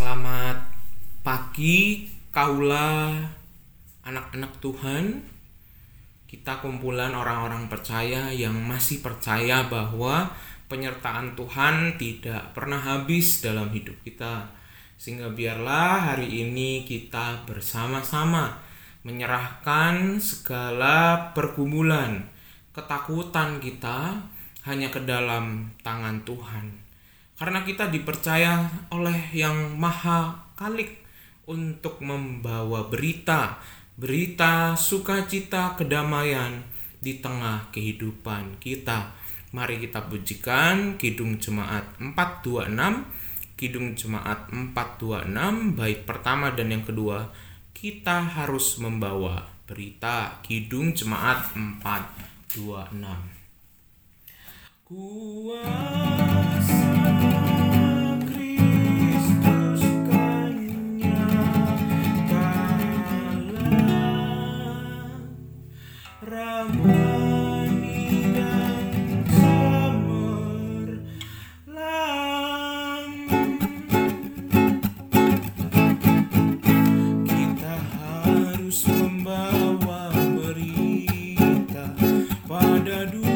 Selamat pagi kaula anak-anak Tuhan. Kita kumpulan orang-orang percaya yang masih percaya bahwa penyertaan Tuhan tidak pernah habis dalam hidup kita. Sehingga biarlah hari ini kita bersama-sama menyerahkan segala pergumulan, ketakutan kita hanya ke dalam tangan Tuhan. Karena kita dipercaya oleh yang maha kalik untuk membawa berita, berita sukacita kedamaian di tengah kehidupan kita. Mari kita pujikan Kidung Jemaat 426, Kidung Jemaat 426, bait pertama dan yang kedua, kita harus membawa berita Kidung Jemaat 426. Kuasa pada dunia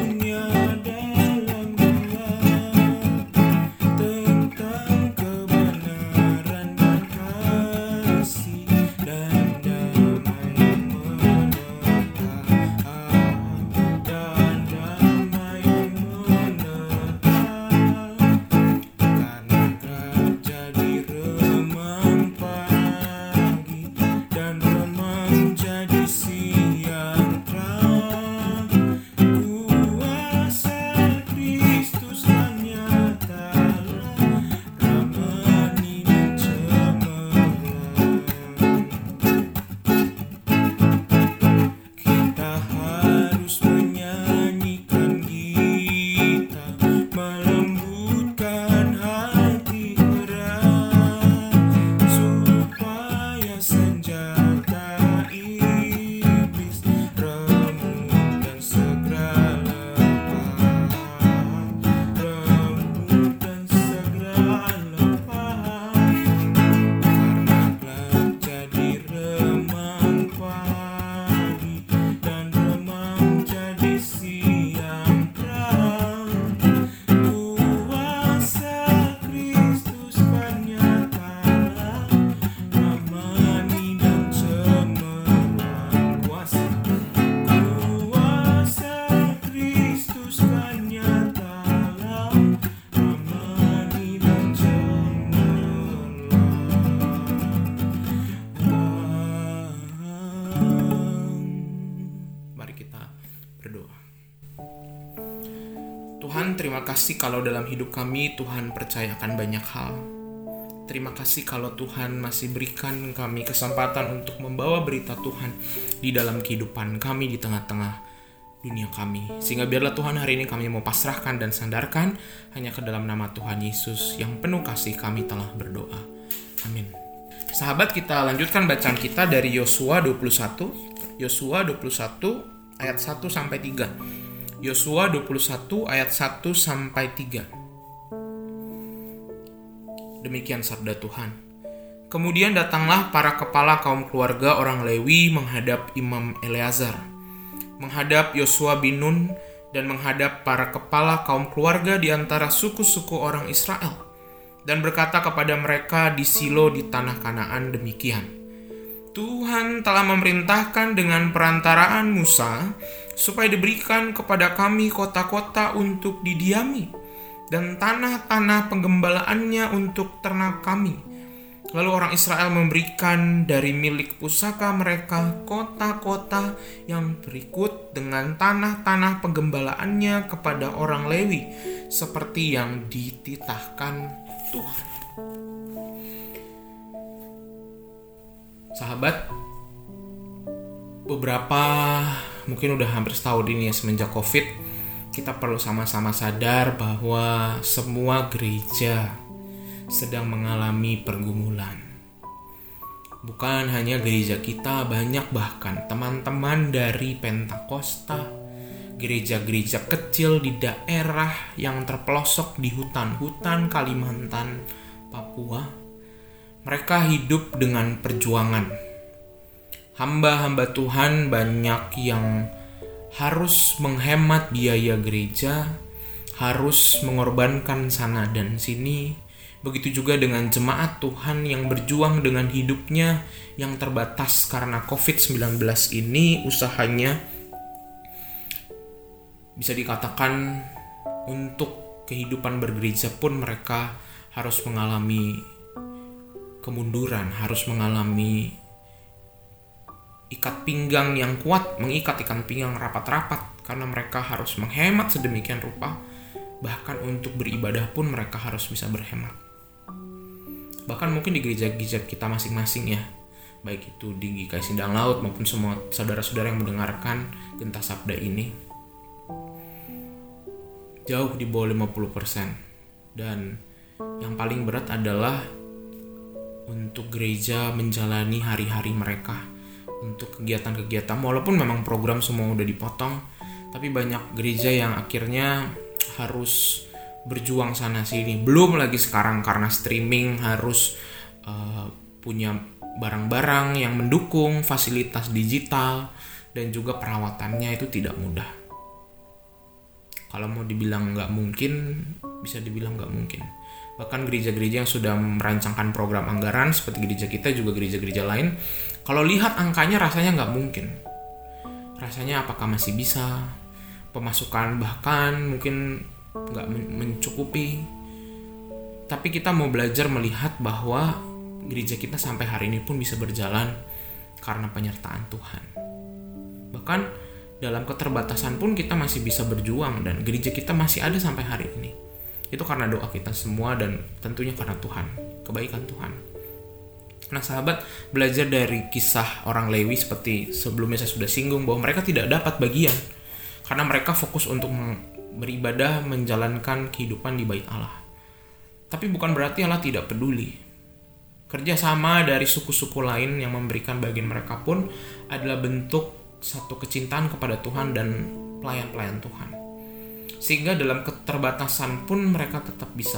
berdoa Tuhan terima kasih kalau dalam hidup kami Tuhan percayakan banyak hal Terima kasih kalau Tuhan masih berikan kami kesempatan untuk membawa berita Tuhan di dalam kehidupan kami di tengah-tengah dunia kami. Sehingga biarlah Tuhan hari ini kami mau pasrahkan dan sandarkan hanya ke dalam nama Tuhan Yesus yang penuh kasih kami telah berdoa. Amin. Sahabat kita lanjutkan bacaan kita dari Yosua 21. Yosua 21 ayat 1 sampai 3. Yosua 21 ayat 1 sampai 3. Demikian sabda Tuhan. Kemudian datanglah para kepala kaum keluarga orang Lewi menghadap Imam Eleazar, menghadap Yosua bin Nun, dan menghadap para kepala kaum keluarga di antara suku-suku orang Israel, dan berkata kepada mereka di Silo di tanah Kanaan demikian. Tuhan telah memerintahkan dengan perantaraan Musa supaya diberikan kepada kami kota-kota untuk didiami dan tanah-tanah penggembalaannya untuk ternak kami. Lalu orang Israel memberikan dari milik pusaka mereka kota-kota yang berikut dengan tanah-tanah penggembalaannya kepada orang Lewi seperti yang dititahkan Tuhan. Sahabat, beberapa mungkin udah hampir setahun ini ya semenjak Covid, kita perlu sama-sama sadar bahwa semua gereja sedang mengalami pergumulan. Bukan hanya gereja kita, banyak bahkan teman-teman dari Pentakosta, gereja-gereja kecil di daerah yang terpelosok di hutan-hutan Kalimantan, Papua, Mereka hidup dengan perjuangan. Hamba-hamba Tuhan banyak yang harus menghemat biaya gereja, harus mengorbankan sana dan sini. Begitu juga dengan jemaat Tuhan yang berjuang dengan hidupnya yang terbatas karena COVID-19 ini usahanya bisa dikatakan untuk kehidupan bergereja pun mereka harus mengalami kemunduran, harus mengalami ikat pinggang yang kuat, mengikat ikat pinggang rapat-rapat karena mereka harus menghemat sedemikian rupa. Bahkan untuk beribadah pun mereka harus bisa berhemat. Bahkan mungkin di gereja-gereja kita masing-masing ya, baik itu di GKI Sindang Laut maupun semua saudara-saudara yang mendengarkan gentas sabda ini jauh di bawah 50% dan yang paling berat adalah untuk gereja menjalani hari-hari mereka untuk kegiatan-kegiatan walaupun memang program semua udah dipotong tapi banyak gereja yang akhirnya harus berjuang sana sini. Belum lagi sekarang karena streaming harus uh, punya barang-barang yang mendukung fasilitas digital dan juga perawatannya itu tidak mudah. Kalau mau dibilang nggak mungkin bisa dibilang nggak mungkin bahkan gereja-gereja yang sudah merancangkan program anggaran seperti gereja kita juga gereja-gereja lain kalau lihat angkanya rasanya nggak mungkin. Rasanya apakah masih bisa? Pemasukan bahkan mungkin nggak mencukupi. Tapi kita mau belajar melihat bahwa gereja kita sampai hari ini pun bisa berjalan karena penyertaan Tuhan. Bahkan dalam keterbatasan pun kita masih bisa berjuang dan gereja kita masih ada sampai hari ini itu karena doa kita semua dan tentunya karena Tuhan, kebaikan Tuhan. Nah sahabat belajar dari kisah orang Lewi seperti sebelumnya saya sudah singgung bahwa mereka tidak dapat bagian karena mereka fokus untuk beribadah menjalankan kehidupan di bait Allah. Tapi bukan berarti Allah tidak peduli. Kerjasama dari suku-suku lain yang memberikan bagian mereka pun adalah bentuk satu kecintaan kepada Tuhan dan pelayan-pelayan Tuhan. Sehingga dalam keterbatasan pun mereka tetap bisa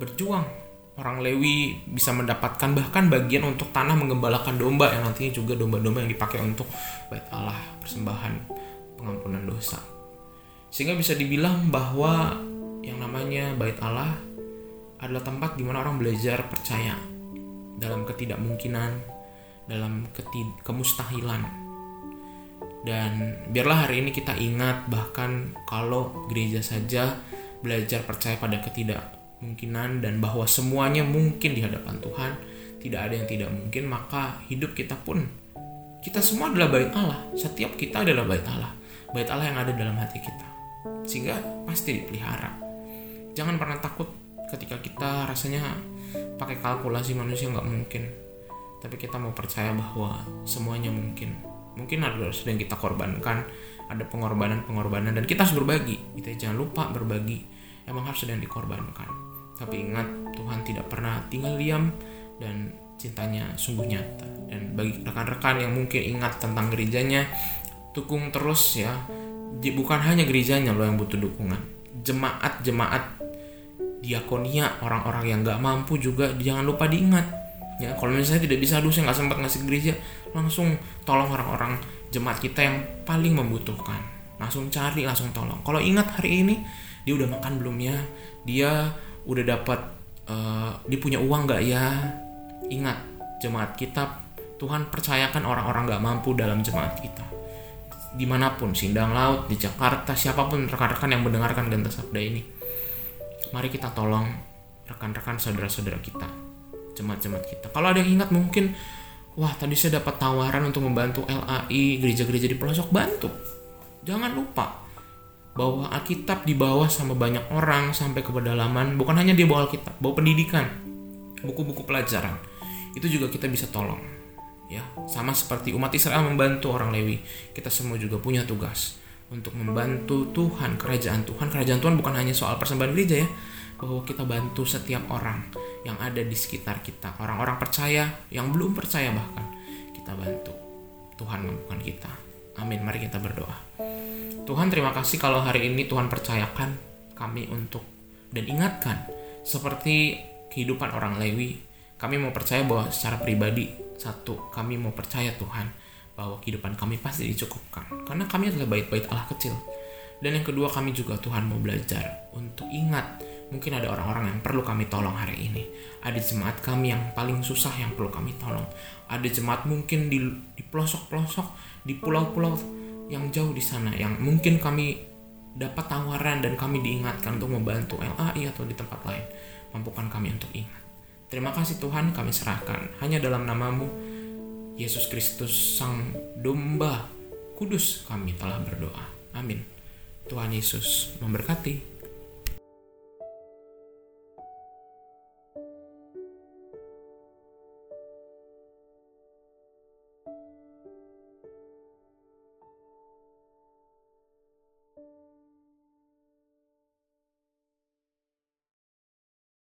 berjuang. Orang Lewi bisa mendapatkan bahkan bagian untuk tanah menggembalakan domba yang nantinya juga domba-domba yang dipakai untuk bait Allah, persembahan pengampunan dosa. Sehingga bisa dibilang bahwa yang namanya bait Allah adalah tempat di mana orang belajar percaya dalam ketidakmungkinan, dalam ketid kemustahilan, dan biarlah hari ini kita ingat bahkan kalau gereja saja belajar percaya pada ketidakmungkinan dan bahwa semuanya mungkin di hadapan Tuhan, tidak ada yang tidak mungkin, maka hidup kita pun kita semua adalah bait Allah. Setiap kita adalah bait Allah. Bait Allah yang ada dalam hati kita. Sehingga pasti dipelihara. Jangan pernah takut ketika kita rasanya pakai kalkulasi manusia nggak mungkin. Tapi kita mau percaya bahwa semuanya mungkin mungkin ada sedang kita korbankan ada pengorbanan-pengorbanan dan kita harus berbagi. Kita jangan lupa berbagi. Emang harus sedang dikorbankan. Tapi ingat Tuhan tidak pernah tinggal diam dan cintanya sungguh nyata. Dan bagi rekan-rekan yang mungkin ingat tentang gerejanya dukung terus ya. Bukan hanya gerejanya loh yang butuh dukungan. Jemaat-jemaat diakonia orang-orang yang gak mampu juga jangan lupa diingat ya kalau misalnya tidak bisa aduh saya nggak sempat ngasih gereja langsung tolong orang-orang jemaat kita yang paling membutuhkan. Langsung cari langsung tolong. Kalau ingat hari ini dia udah makan belum ya? Dia udah dapat uh, dia punya uang nggak ya? Ingat jemaat kita Tuhan percayakan orang-orang nggak mampu dalam jemaat kita. Di mana pun Sindang Laut di Jakarta siapa pun rekan-rekan yang mendengarkan Genta Sabda ini mari kita tolong rekan-rekan saudara-saudara kita jemaat-jemaat kita. Kalau ada yang ingat mungkin, wah tadi saya dapat tawaran untuk membantu LAI, gereja-gereja di pelosok, bantu. Jangan lupa bahwa Alkitab dibawa sama banyak orang sampai ke pedalaman, bukan hanya dia bawa Alkitab, bawa pendidikan, buku-buku pelajaran. Itu juga kita bisa tolong. Ya, sama seperti umat Israel membantu orang Lewi, kita semua juga punya tugas untuk membantu Tuhan, kerajaan Tuhan. Kerajaan Tuhan bukan hanya soal persembahan gereja ya, bahwa kita bantu setiap orang yang ada di sekitar kita. Orang-orang percaya, yang belum percaya bahkan, kita bantu. Tuhan mampukan kita. Amin. Mari kita berdoa. Tuhan terima kasih kalau hari ini Tuhan percayakan kami untuk dan ingatkan seperti kehidupan orang Lewi Kami mau percaya bahwa secara pribadi, satu, kami mau percaya Tuhan bahwa kehidupan kami pasti dicukupkan. Karena kami adalah bait-bait Allah kecil. Dan yang kedua, kami juga Tuhan mau belajar untuk ingat mungkin ada orang-orang yang perlu kami tolong hari ini. Ada jemaat kami yang paling susah yang perlu kami tolong. Ada jemaat mungkin di, pelosok-pelosok, di pulau-pulau yang jauh di sana yang mungkin kami dapat tawaran dan kami diingatkan untuk membantu LAI atau di tempat lain. Mampukan kami untuk ingat. Terima kasih Tuhan kami serahkan hanya dalam namamu Yesus Kristus Sang Domba Kudus kami telah berdoa. Amin. Tuhan Yesus memberkati.